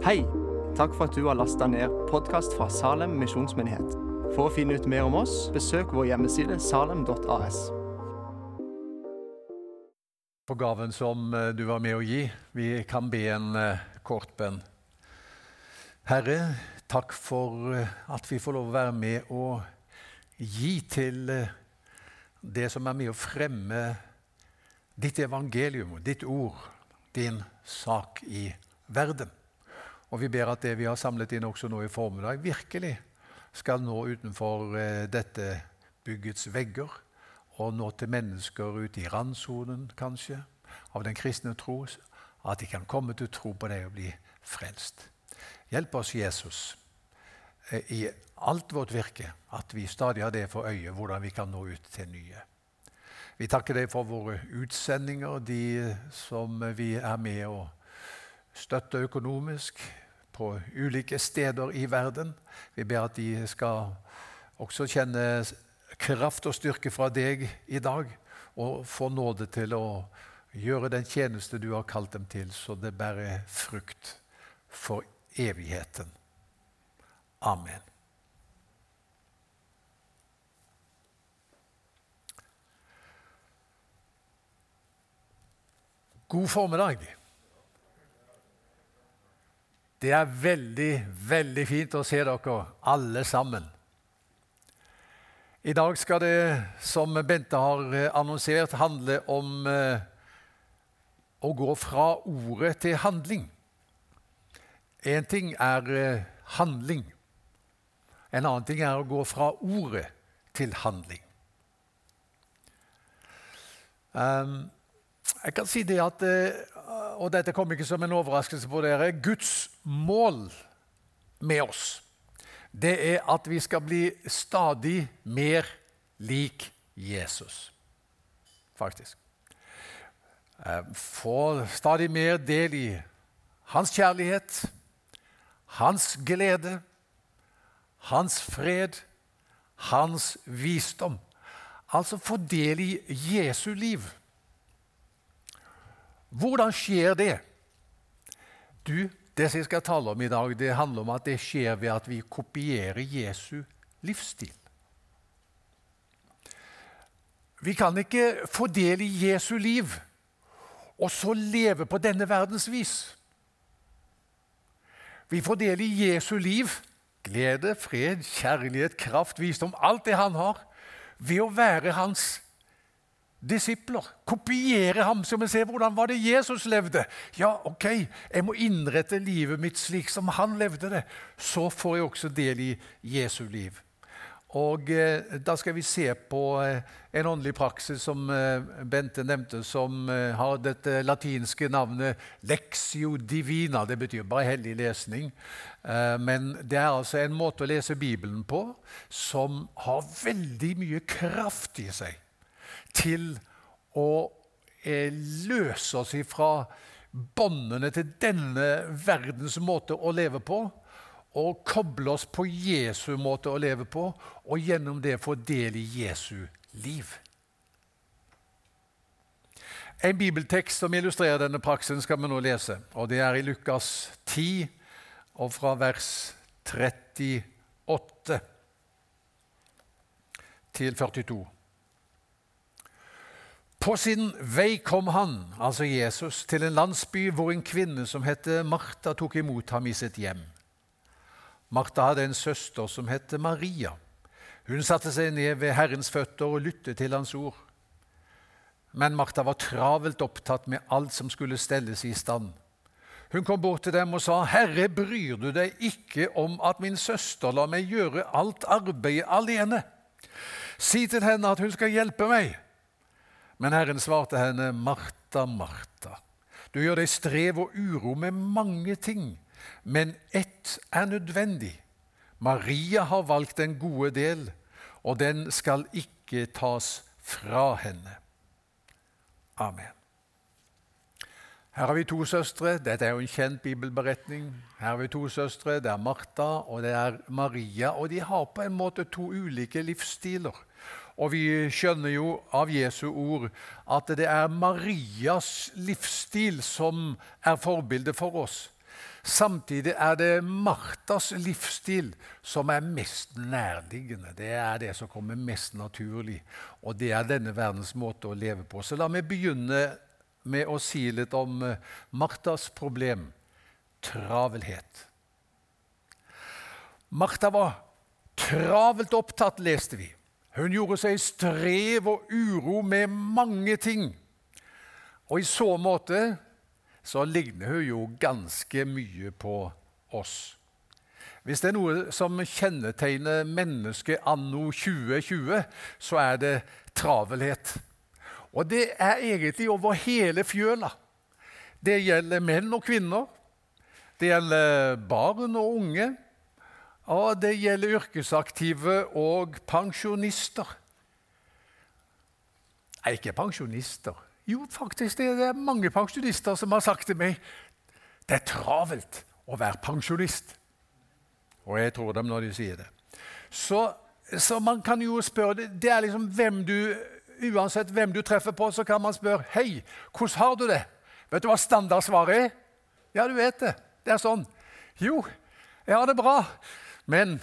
Hei! Takk for at du har lasta ned podkast fra Salem misjonsmyndighet. For å finne ut mer om oss, besøk vår hjemmeside salem.as. På gaven som eh, du var med å gi. Vi kan be en eh, kort bønn. Herre, takk for eh, at vi får lov å være med og gi til det som er med å fremme ditt evangelium, ditt ord, din sak i verden. Og vi ber at det vi har samlet inn også nå i formiddag, virkelig skal nå utenfor eh, dette byggets vegger og nå til mennesker ute i randsonen, kanskje, av den kristne tro, at de kan komme til tro på deg og bli frelst. Hjelp oss, Jesus, eh, i alt vårt virke, at vi stadig har det for øye, hvordan vi kan nå ut til nye. Vi takker deg for våre utsendinger, de som vi er med og støtter økonomisk på ulike steder i verden. Vi ber at de skal også kjenne kraft og styrke fra deg i dag, og få nåde til å gjøre den tjeneste du har kalt dem til, så det bærer frukt for evigheten. Amen. God formiddag. Det er veldig, veldig fint å se dere alle sammen. I dag skal det, som Bente har eh, annonsert, handle om eh, å gå fra ordet til handling. Én ting er eh, handling. En annen ting er å gå fra ordet til handling. Um, jeg kan si det at og dette kommer ikke som en overraskelse på dere, Guds mål med oss, det er at vi skal bli stadig mer lik Jesus. Faktisk. Eh, få stadig mer del i hans kjærlighet, hans glede, hans fred, hans visdom. Altså få del i Jesu liv. Hvordan skjer det? Du, Det som jeg skal tale om i dag, det handler om at det skjer ved at vi kopierer Jesu livsstil. Vi kan ikke få del i Jesu liv og så leve på denne verdens vis. Vi får del i Jesu liv, glede, fred, kjærlighet, kraft, visdom, alt det han har, ved å være hans disipler. Kopiere ham, så vi ser hvordan var det Jesus levde. Ja, ok, jeg må innrette livet mitt slik som han levde det. Så får jeg også del i Jesu liv. Og eh, Da skal vi se på eh, en åndelig praksis som eh, Bente nevnte, som eh, har dette latinske navnet lexio divina. Det betyr bare hellig lesning. Eh, men det er altså en måte å lese Bibelen på som har veldig mye kraft i seg til å eh, løse oss fra båndene til denne verdens måte å leve på, og koble oss på Jesu måte å leve på, og gjennom det få del i Jesu liv. En bibeltekst som illustrerer denne praksisen, skal vi nå lese. og Det er i Lukas 10, og fra vers 38 til 42. På sin vei kom han, altså Jesus, til en landsby hvor en kvinne som het Martha, tok imot ham i sitt hjem. Martha hadde en søster som het Maria. Hun satte seg ned ved Herrens føtter og lyttet til hans ord. Men Martha var travelt opptatt med alt som skulle stelles i stand. Hun kom bort til dem og sa, 'Herre, bryr du deg ikke om at min søster lar meg gjøre alt arbeidet alene?' 'Si til henne at hun skal hjelpe meg.' Men Herren svarte henne, Martha, Martha, du gjør deg strev og uro med mange ting, men ett er nødvendig. Maria har valgt den gode del, og den skal ikke tas fra henne. Amen. Her har vi to søstre. Dette er jo en kjent bibelberetning. Her har vi to søstre. Det er Martha og det er Maria. Og de har på en måte to ulike livsstiler. Og vi skjønner jo av Jesu ord at det er Marias livsstil som er forbildet for oss. Samtidig er det Martas livsstil som er mest nærliggende. Det er det som kommer mest naturlig, og det er denne verdens måte å leve på. Så la meg begynne med å si litt om eh, Martas problem travelhet. Marta var travelt opptatt, leste vi. Hun gjorde seg strev og uro med mange ting. Og i så måte så ligner hun jo ganske mye på oss. Hvis det er noe som kjennetegner mennesket anno 2020, så er det travelhet. Og det er egentlig over hele fjøla. Det gjelder menn og kvinner. Det gjelder barn og unge. Og det gjelder yrkesaktive og pensjonister. Nei, ikke pensjonister. Jo, faktisk, det er mange pensjonister som har sagt til meg det er travelt å være pensjonist. Og jeg tror dem når de sier det. Så, så man kan jo spørre Det er liksom hvem du Uansett hvem du treffer på, så kan man spørre Hei, hvordan har du det? Vet du hva standardsvaret er? Ja, du vet det. Det er sånn. Jo, jeg har det bra, men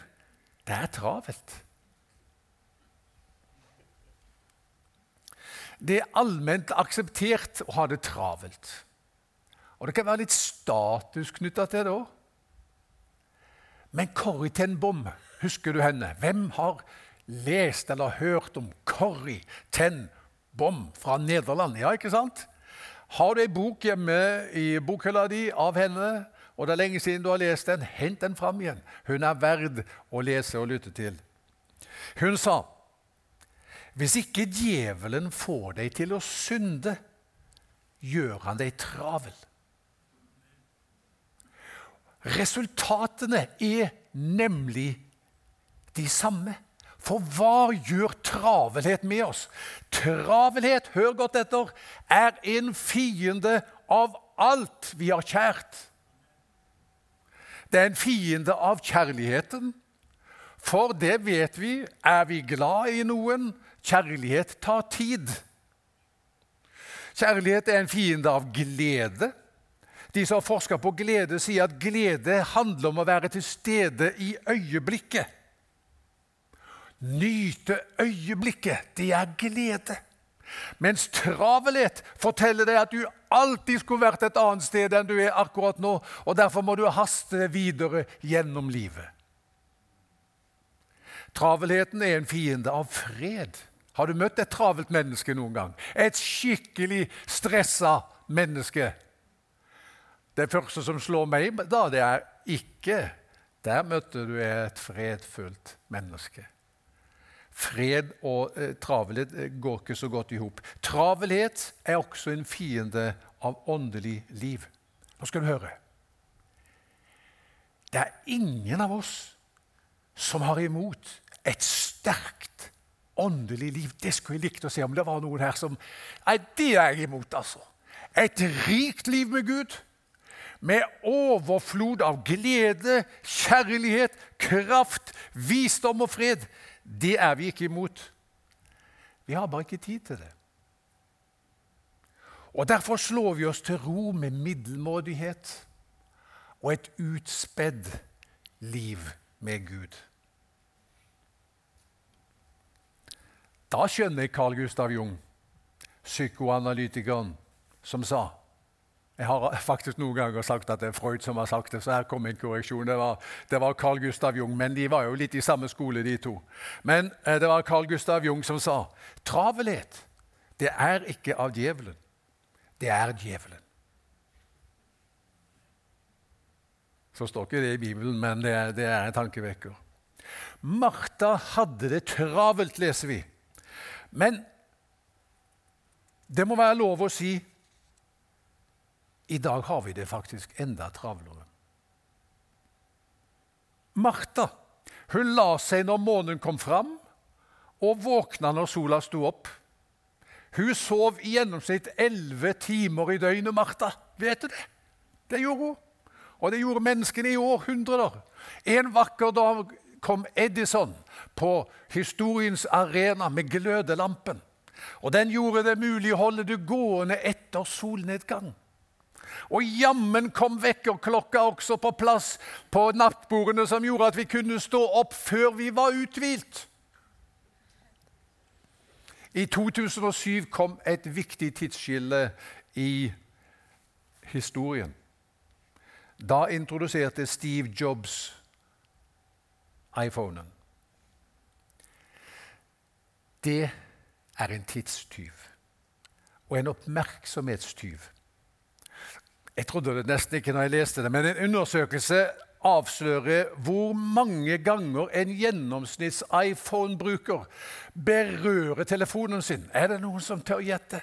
det er travelt. Det er allment akseptert å ha det travelt. Og det kan være litt status knytta til det òg. Men Corrie ten Bom, husker du henne? Hvem har lest eller hørt om Corrie ten Bom fra Nederland? Ja, ikke sant? Har du ei bok hjemme i bokhylla di av henne, og det er lenge siden du har lest den, hent den fram igjen. Hun er verd å lese og lytte til. Hun sa hvis ikke djevelen får deg til å synde, gjør han deg travel. Resultatene er nemlig de samme. For hva gjør travelhet med oss? Travelhet, hør godt etter, er en fiende av alt vi har kjært. Det er en fiende av kjærligheten. For det vet vi, er vi glad i noen, kjærlighet tar tid. Kjærlighet er en fiende av glede. De som har forska på glede, sier at glede handler om å være til stede i øyeblikket. Nyte øyeblikket, det er glede. Mens travelhet forteller deg at du alltid skulle vært et annet sted enn du er akkurat nå, og derfor må du haste videre gjennom livet. Travelheten er en fiende av fred. Har du møtt et travelt menneske noen gang? Et skikkelig stressa menneske. Det første som slår meg da, det er ikke Der møtte du et fredfullt menneske. Fred og eh, travelhet eh, går ikke så godt i hop. Travelhet er også en fiende av åndelig liv. Nå skal du høre. Det er ingen av oss som har imot et sterkt åndelig liv. Det skulle jeg likt å se om det var noen her som Nei, det er jeg imot, altså. Et rikt liv med Gud. Med overflod av glede, kjærlighet, kraft, visdom og fred. Det er vi ikke imot. Vi har bare ikke tid til det. Og Derfor slår vi oss til ro med middelmådighet og et utspedd liv med Gud. Da skjønner jeg Carl Gustav Jung, psykoanalytikeren, som sa jeg har faktisk noen ganger sagt at det er Freud som har sagt det, så her kom en korreksjon. Det var, det var Carl Gustav Jung, men de var jo litt i samme skole, de to. Men eh, det var Carl Gustav Jung som sa travelhet, det er ikke av djevelen. Det er djevelen. Så står ikke det i Bibelen, men det er, det er en tankevekker. Martha hadde det travelt, leser vi. Men det må være lov å si i dag har vi det faktisk enda travlere. Martha hun la seg når månen kom fram, og våkna når sola sto opp. Hun sov i gjennomsnitt elleve timer i døgnet, Martha. Vet du det? Det gjorde hun. Og det gjorde menneskene i århundrer. En vakker dag kom Edison på historiens arena med glødelampen. Og Den gjorde det mulig å holde det gående etter solnedgang. Og jammen kom vekkerklokka også på plass på nattbordene som gjorde at vi kunne stå opp før vi var uthvilt. I 2007 kom et viktig tidsskille i historien. Da introduserte Steve Jobs iPhonen. Det er en tidstyv og en oppmerksomhetstyv. Jeg trodde det nesten ikke når jeg leste det, men en undersøkelse avslører hvor mange ganger en gjennomsnitts-iPhone-bruker berører telefonen sin. Er det noen som tør gjette?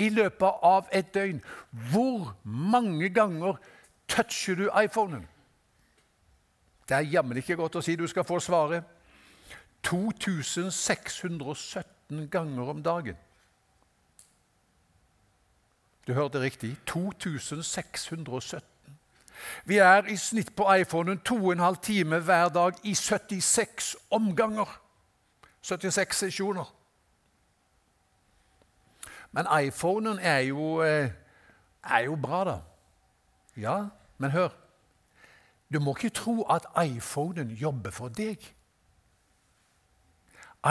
I løpet av et døgn. Hvor mange ganger toucher du iPhonen? Det er jammen ikke godt å si du skal få svaret. 2617 ganger om dagen. Du hørte riktig. 2617. Vi er i snitt på iPhonen 2,5 timer hver dag i 76 omganger. 76 sesjoner. Men iPhonen er jo, eh, er jo bra, da. Ja, men hør. Du må ikke tro at iPhonen jobber for deg.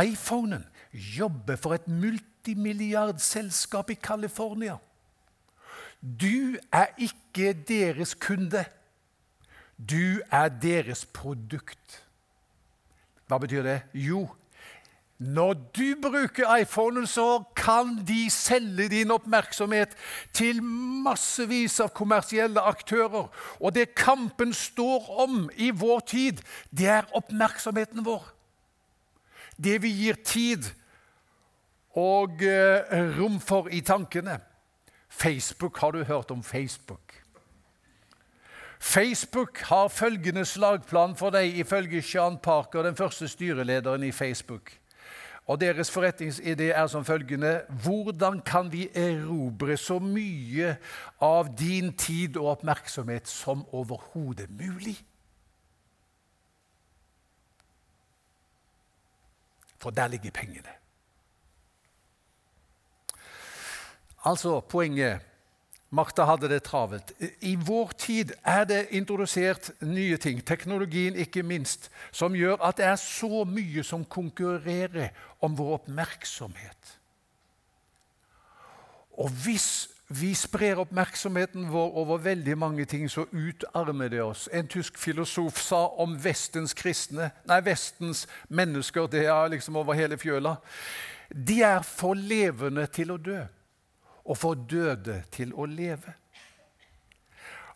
iPhonen jobber for et multimilliardselskap i California. Du er ikke deres kunde. Du er deres produkt. Hva betyr det? Jo, når du bruker iPhonen, så kan de selge din oppmerksomhet til massevis av kommersielle aktører. Og det kampen står om i vår tid, det er oppmerksomheten vår. Det vi gir tid og eh, rom for i tankene. Facebook, har du hørt om Facebook? Facebook har følgende slagplan for deg, ifølge Sean Parker, den første styrelederen i Facebook. Og Deres forretningsidé er som følgende Hvordan kan vi erobre så mye av din tid og oppmerksomhet som overhodet mulig? For der ligger pengene. Altså, poenget Martha hadde det travelt. I vår tid er det introdusert nye ting, teknologien ikke minst, som gjør at det er så mye som konkurrerer om vår oppmerksomhet. Og hvis vi sprer oppmerksomheten vår over veldig mange ting, så utarmer det oss. En tysk filosof sa om Vestens kristne, nei, Vestens mennesker, det er liksom over hele fjøla De er for levende til å dø og få døde til å leve.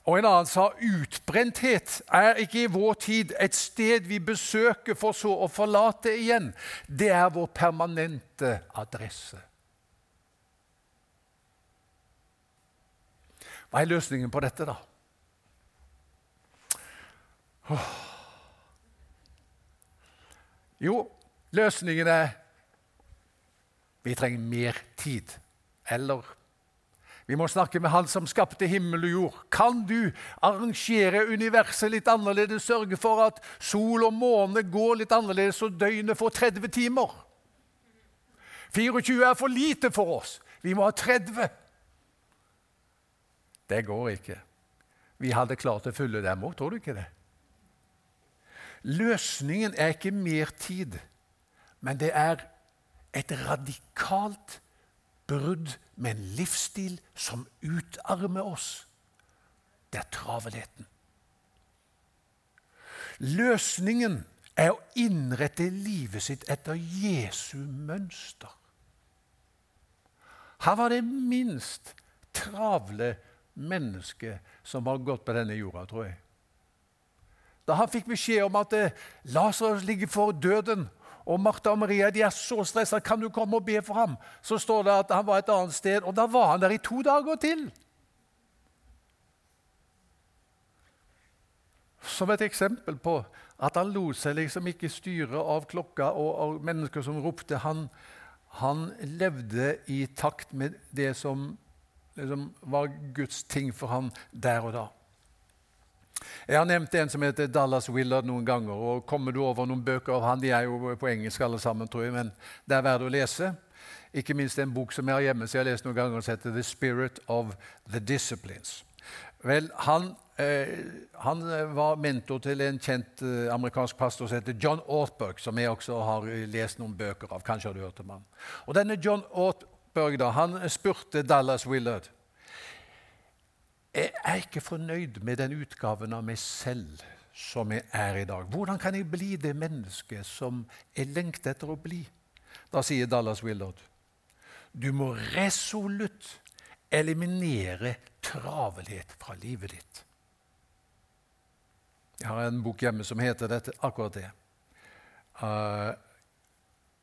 Og En annen sa utbrenthet er ikke i vår tid et sted vi besøker for så å forlate igjen. Det er vår permanente adresse. Hva er løsningen på dette, da? Jo, løsningen er vi trenger mer tid. Eller vi må snakke med Han som skapte himmel og jord. Kan du arrangere universet litt annerledes, sørge for at sol og måne går litt annerledes, og døgnet får 30 timer? 24 er for lite for oss. Vi må ha 30. Det går ikke. Vi hadde klart å fylle dem òg, tror du ikke det? Løsningen er ikke mer tid, men det er et radikalt brudd med en livsstil som utarmer oss. Det er travelheten. Løsningen er å innrette livet sitt etter Jesu mønster. Her var det minst travle mennesket som har gått på denne jorda, tror jeg. Da han fikk beskjed om at eh, Lasarus ligger for døden, og Martha og Maria de er så stressa. Kan du komme og be for ham? Så står det at han var et annet sted, og da var han der i to dager til. Som et eksempel på at han lot seg liksom ikke styre av klokka og av mennesker som ropte. Han, han levde i takt med det som liksom var Guds ting for ham der og da. Jeg har nevnt en som heter Dallas Willard noen ganger. og Kommer du over noen bøker av han, De er jo på engelsk alle sammen, tror jeg, men det er verdt å lese. Ikke minst en bok som jeg har hjemme, som jeg har lest noen ganger, som heter The Spirit of the Disciplines. Vel, han, eh, han, var mentor til en kjent eh, amerikansk pastor som heter John Ortberg, som jeg også har lest noen bøker av. Kanskje har du hørt om han. Og denne John Ortberg da, han spurte Dallas Willard jeg er ikke fornøyd med den utgaven av meg selv som jeg er i dag. Hvordan kan jeg bli det mennesket som jeg lengter etter å bli? Da sier Dallas Willard du må resolutt eliminere travelhet fra livet ditt. Jeg har en bok hjemme som heter dette, akkurat det. Uh,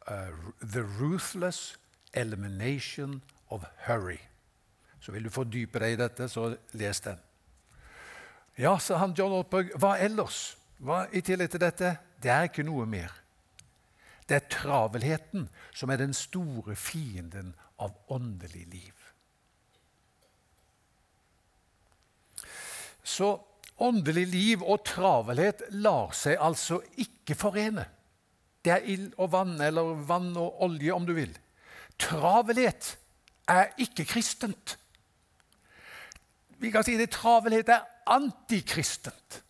uh, the Ruthless Elimination of Hurry. Så vil du fordype deg i dette, så les den. Ja, sa han John Ortberg, hva ellers? Hva i tillegg til dette? Det er ikke noe mer. Det er travelheten som er den store fienden av åndelig liv. Så åndelig liv og travelhet lar seg altså ikke forene. Det er ild og vann, eller vann og olje, om du vil. Travelhet er ikke kristent. Vi kan si det travelhet er antikristent.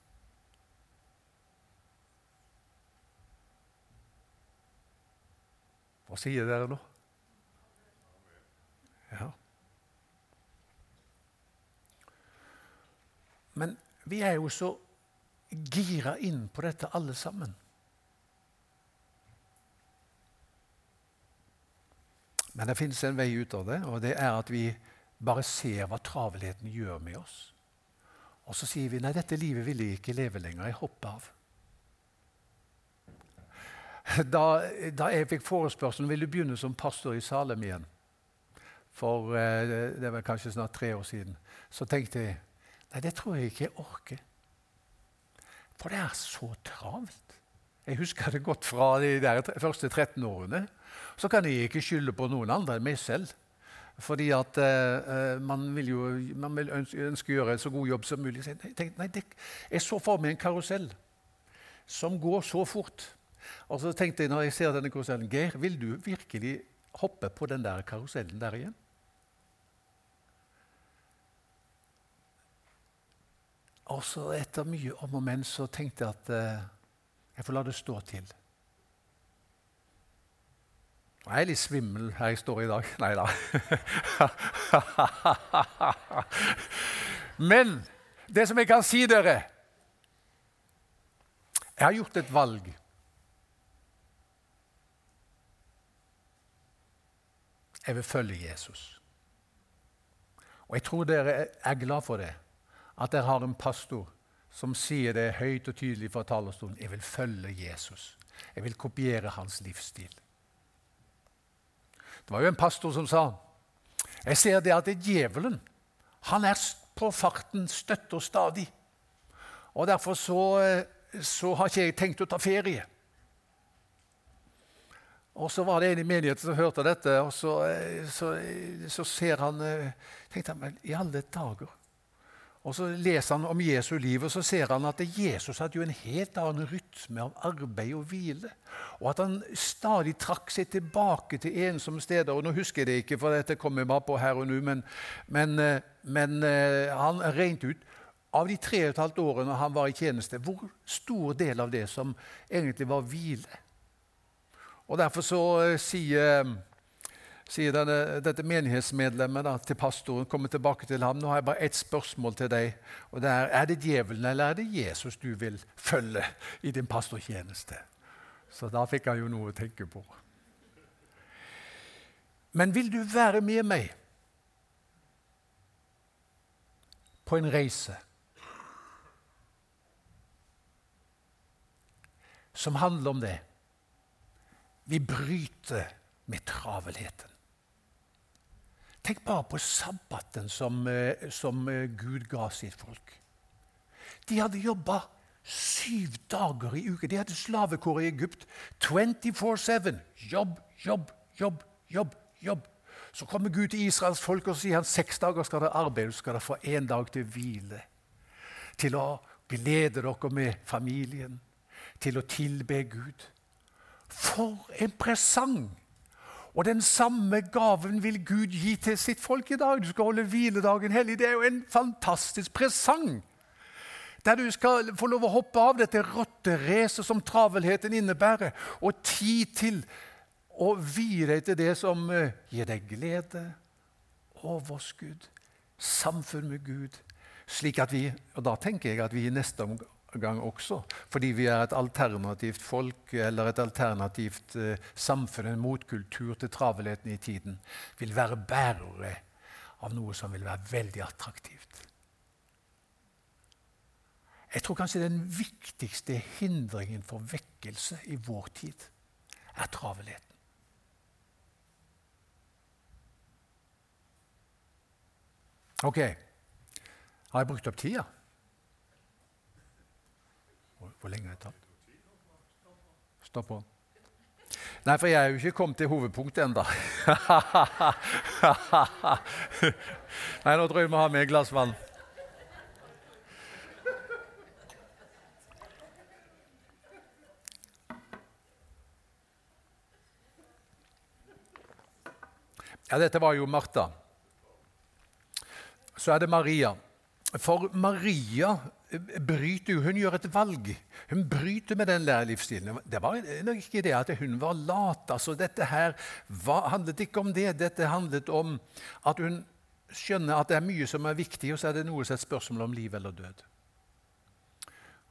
Hva sier dere nå? Ja. Men vi er jo så gira inn på dette alle sammen. Men det finnes en vei ut av det, og det er at vi bare ser hva travelheten gjør med oss. Og så sier vi nei, dette livet vil jeg ikke leve lenger. Jeg hopper av. Da, da jeg fikk forespørselen vil du begynne som pastor i Salem igjen, for eh, det var kanskje snart tre år siden, så tenkte jeg nei, det tror jeg ikke jeg orker. For det er så travelt. Jeg husker det godt fra de første 13 årene. Så kan jeg ikke skylde på noen andre enn meg selv. Fordi at uh, man vil jo man vil ønske, ønske, å gjøre så god jobb som mulig. Jeg, tenkte, nei, det, jeg så for meg en karusell som går så fort. Og så tenkte jeg når jeg ser denne karusellen Geir, vil du virkelig hoppe på den der karusellen der igjen? Og så etter mye om og men så tenkte jeg at uh, jeg får la det stå til. Jeg er litt svimmel her jeg står i dag. Nei da. Men det som jeg kan si dere Jeg har gjort et valg. Jeg vil følge Jesus. Og jeg tror dere er glad for det. At dere har en pastor som sier det høyt og tydelig fra talerstolen. Jeg vil følge Jesus. Jeg vil kopiere hans livsstil. Det var jo en pastor som sa jeg ser det at djevelen han er på farten støtt og stadig. Og Derfor så, eh, så har ikke jeg tenkt å ta ferie. Og Så var det en i menigheten som hørte dette, og så, eh, så, så ser han eh, tenkte han, I alle dager og Så leser han om Jesu liv, og så ser han at Jesus hadde jo en helt annen rytme av arbeid og hvile. Og at han stadig trakk seg tilbake til ensomme steder. og Nå husker jeg det ikke, for dette kommer bare på her og nå, men, men, eh, men eh, han regnet ut av de tre og et halvt årene han var i tjeneste, hvor stor del av det som egentlig var hvile. Og Derfor så eh, sier sier denne, dette menighetsmedlemmet da, til pastoren, kommer tilbake til ham. Nå har jeg bare ett spørsmål til deg. og det Er er det djevelen eller er det Jesus du vil følge i din pastortjeneste? Så da fikk han jo noe å tenke på. Men vil du være med meg på en reise som handler om det? Vi bryter med travelheten. Tenk bare på sabbaten som, eh, som eh, Gud ga sitt folk. De hadde jobba syv dager i uken. De hadde slavekår i Egypt. 24-7. Jobb, jobb, jobb, jobb. jobb. Så kommer Gud til Israels folk og sier han seks dager skal dere arbeide, så skal dere få én dag til hvile. Til å glede dere med familien, til å tilbe Gud. For en presang! Og den samme gaven vil Gud gi til sitt folk i dag. Du skal holde hviledagen hellig. Det er jo en fantastisk presang. Der du skal få lov å hoppe av dette rotteracet som travelheten innebærer, og tid til å vie deg til det som eh, gir deg glede, overskudd, samfunn med Gud. Slik at vi, og Da tenker jeg at vi i neste gang også, fordi vi er et alternativt folk eller et alternativt eh, samfunn, en motkultur til travelheten i tiden, vil være bærere av noe som vil være veldig attraktivt. Jeg tror kanskje den viktigste hindringen for vekkelse i vår tid er travelheten. Ok. Har jeg brukt opp tida? Hvor lenge har jeg tatt? Stopp på. Nei, for jeg er jo ikke kommet til hovedpunktet ennå. Nei, nå tror jeg vi må ha med et glass vann. Ja, dette var jo Martha. Så er det Maria. For Maria bryter jo, hun gjør et valg. Hun bryter med den lærerlivsstilen. Det var nok ikke det at hun var lat. Altså, dette her var, handlet ikke om det. Dette handlet om at hun skjønner at det er mye som er viktig, og så er det noe som er et spørsmål om liv eller død.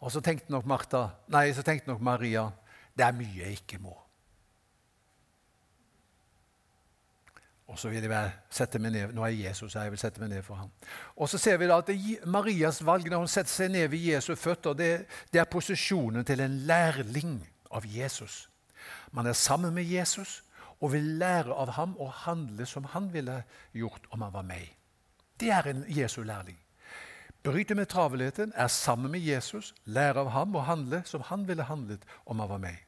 Og så tenkte nok, Martha, nei, så tenkte nok Maria det er mye jeg ikke må. Og så vil jeg sette meg ned, Nå er Jesus her, jeg vil sette meg ned for ham. Og så ser vi da at Marias valg når hun setter seg ned ved Jesu føtter, det, det er posisjonen til en lærling av Jesus. Man er sammen med Jesus og vil lære av ham å handle som han ville gjort om han var meg. Det er en Jesu lærling. Bryter med travelheten, er sammen med Jesus, lærer av ham å handle som han ville handlet om han var meg.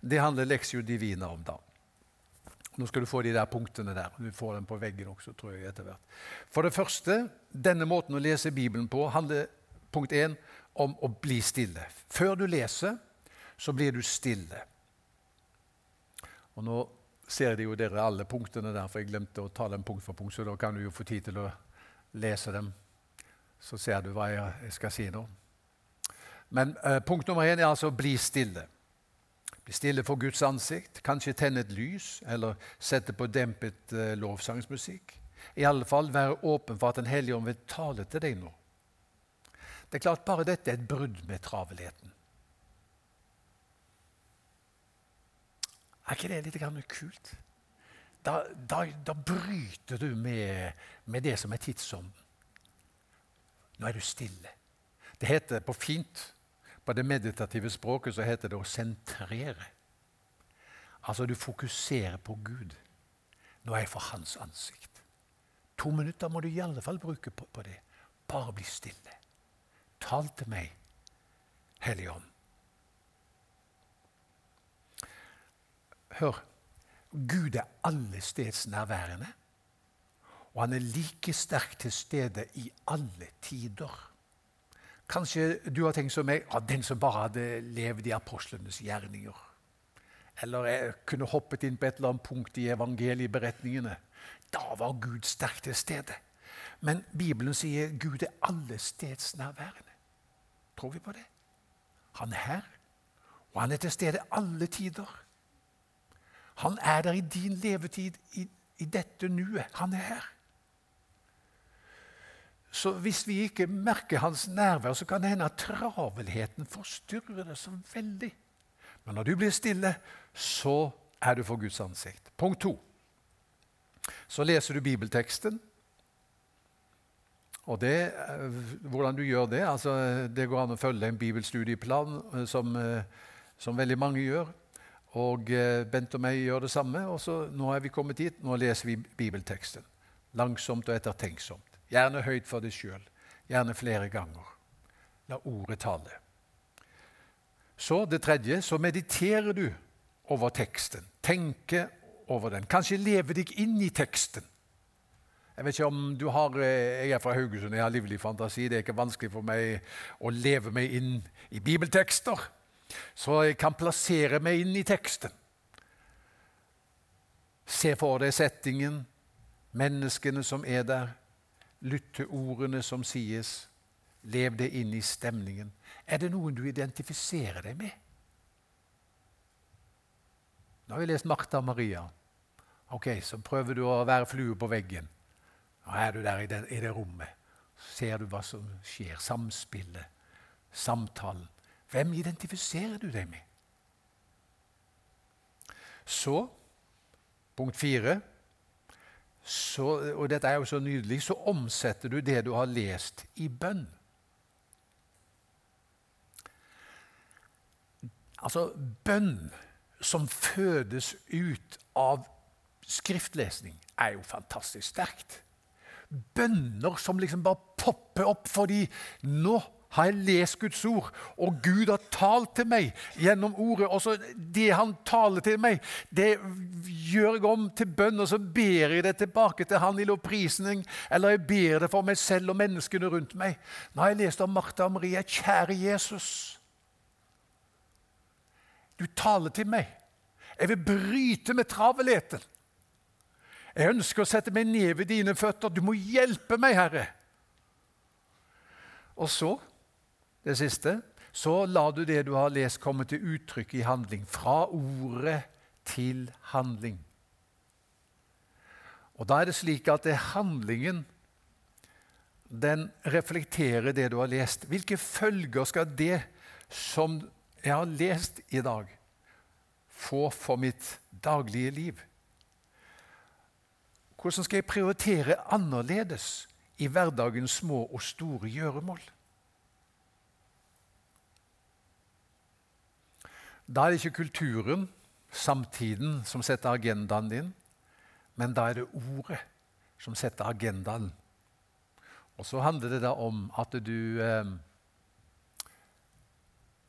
Det handler Lexio Divina om da. Nå skal du få de der punktene der. Du får dem på veggen også, tror jeg, etter hvert. For det første, denne måten å lese Bibelen på handler punkt 1 om å bli stille. Før du leser, så blir du stille. Og Nå ser de jo dere alle punktene der, for jeg glemte å ta dem punkt for punkt, så da kan du jo få tid til å lese dem. Så ser du hva jeg skal si nå. Men eh, punkt nummer én er altså 'bli stille'. Bli stille for Guds ansikt, kanskje tenne et lys eller sette på dempet eh, lovsangsmusikk. I alle fall være åpen for at Den hellige ånd vil tale til deg nå. Det er klart Bare dette er et brudd med travelheten. Er ikke det litt kult? Da, da, da bryter du med, med, det som er tidsånden. Nå er du stille. Det heter på fint på det meditative språket så heter det å sentrere. Altså du fokuserer på Gud. Nå er jeg for hans ansikt. To minutter må du i alle fall bruke på, på det. Bare bli stille. Tal til meg, Hellige Ånd. Hør. Gud er allestedsnærværende. Og han er like sterkt til stede i alle tider. Kanskje du har tenkt som meg ja, den som bare hadde levd i apostlenes gjerninger. Eller jeg kunne hoppet inn på et eller annet punkt i evangelieberetningene. Da var Gud sterkt til stede. Men Bibelen sier Gud er allestedsnærværende. Tror vi på det? Han er her, og han er til stede alle tider. Han er der i din levetid, i, i dette nuet. Han er her. Så hvis vi ikke merker hans nærvær, så kan det hende at travelheten forstyrrer det så veldig. Men når du blir stille, så er du for Guds ansikt. Punkt to. Så leser du bibelteksten. Og det, eh, Hvordan du gjør det altså Det går an å følge en bibelstudieplan, eh, som, eh, som veldig mange gjør. Og Bent og meg gjør det samme. og så Nå er vi kommet hit. Nå leser vi bibelteksten. Langsomt og ettertenksomt. Gjerne høyt for deg sjøl. Gjerne flere ganger. La ordet tale. Så det tredje, så mediterer du over teksten. Tenker over den. Kanskje lever deg inn i teksten. Jeg vet ikke om du har, eh, Jeg er fra Haugesund, jeg har livlig fantasi. Det er ikke vanskelig for meg å leve meg inn i bibeltekster. Så jeg kan plassere meg inn i teksten. Se for deg settingen, menneskene som er der. Lytt til ordene som sies. Lev det inn i stemningen. Er det noen du identifiserer deg med? Nå har vi lest Martha og Maria. Ok, Så prøver du å være flue på veggen. Nå er du der i det, i det rommet. Så ser du hva som skjer. Samspillet, samtalen. Hvem identifiserer du deg med? Så, punkt fire så, og dette er jo så nydelig, så omsetter du det du har lest, i bønn. Altså bønn som fødes ut av skriftlesning, er jo fantastisk sterkt. Bønner som liksom bare popper opp fordi nå har jeg lest Guds ord, og Gud har talt til meg gjennom ordet. Og så det han taler til meg, det gjør jeg om til bønn, og så ber jeg det tilbake til han i lovprisning, eller jeg ber det for meg selv og menneskene rundt meg. Nå har jeg lest om Martha og Maria. Kjære Jesus. Du taler til meg. Jeg vil bryte med travelheten. Jeg ønsker å sette meg ned ved dine føtter. Du må hjelpe meg, Herre. Og så det siste, så la du det du har lest, komme til uttrykk i handling. Fra ordet til handling. Og Da er det slik at det er handlingen den reflekterer det du har lest. Hvilke følger skal det som jeg har lest i dag, få for mitt daglige liv? Hvordan skal jeg prioritere annerledes i hverdagens små og store gjøremål? Da er det ikke kulturen, samtiden, som setter agendaen din, men da er det ordet som setter agendaen. Og så handler det da om at du eh,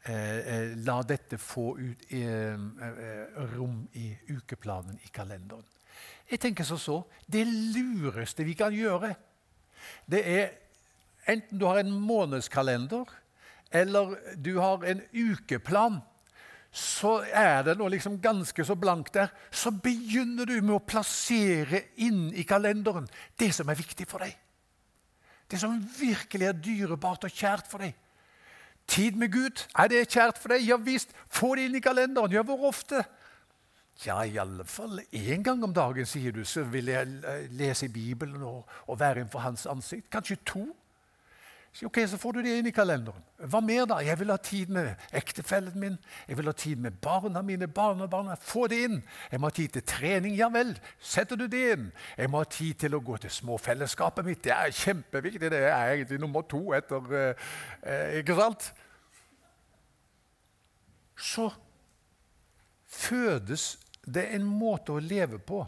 eh, La dette få ut, eh, eh rom i ukeplanen, i kalenderen. Jeg tenker så så, Det lureste vi kan gjøre, det er enten du har en månedskalender eller du har en ukeplan så er det nå liksom ganske så blankt der, så begynner du med å plassere inn i kalenderen det som er viktig for deg. Det som virkelig er dyrebart og kjært for deg. Tid med Gud, er det kjært for deg? Ja visst. Få det inn i kalenderen. Ja, hvor ofte? Ja, i alle fall én gang om dagen, sier du, så vil jeg lese i Bibelen og, og være innenfor Hans ansikt. Kanskje to? Ok, Så får du det inn i kalenderen. Hva mer da? Jeg vil ha tid med ektefellen min. Jeg vil ha tid med barna mine, barnebarna. Få det inn. Jeg må ha tid til trening. Ja vel, setter du det inn. Jeg må ha tid til å gå til småfellesskapet mitt. Det er kjempeviktig. Det er egentlig nummer to etter eh, Ikke sant? Så fødes det en måte å leve på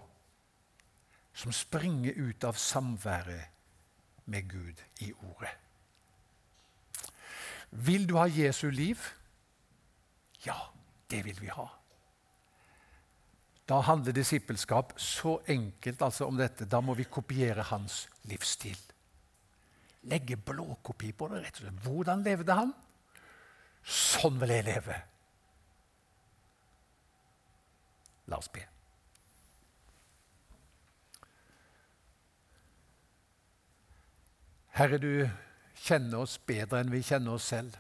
som springer ut av samværet med Gud i ordet. Vil du ha Jesu liv? Ja, det vil vi ha. Da handler disippelskap så enkelt altså om dette. Da må vi kopiere hans livsstil. Legge blåkopi på det. rett og slett. Hvordan levde han? Sånn vil jeg leve. La oss be. Herre, du kjenner oss bedre enn vi kjenner oss selv.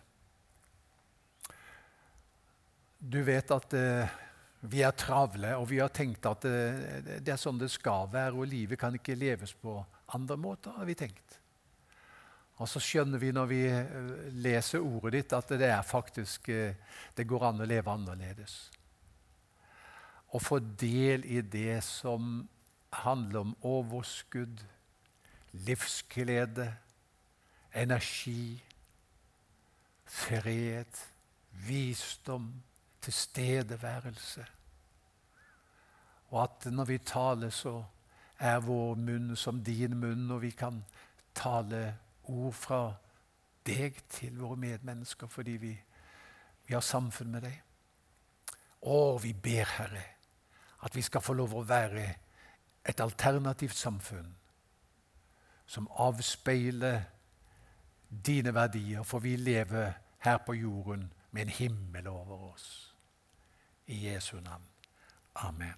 Du vet at eh, vi er travle, og vi har tenkt at eh, det er sånn det skal være, og livet kan ikke leves på andre måter, har vi tenkt. Og så skjønner vi når vi eh, leser ordet ditt, at det er faktisk eh, det går an å leve annerledes. Å få del i det som handler om overskudd, livsglede, energi, fred, visdom, tilstedeværelse. Og at når vi taler, så er vår munn som din munn, og vi kan tale ord fra deg til våre medmennesker fordi vi, vi har samfunn med deg. Og vi ber, Herre, at vi skal få lov å være et alternativt samfunn som avspeiler dine verdier, for vi lever her på jorden med en himmel over oss. I Jesu navn. Amen.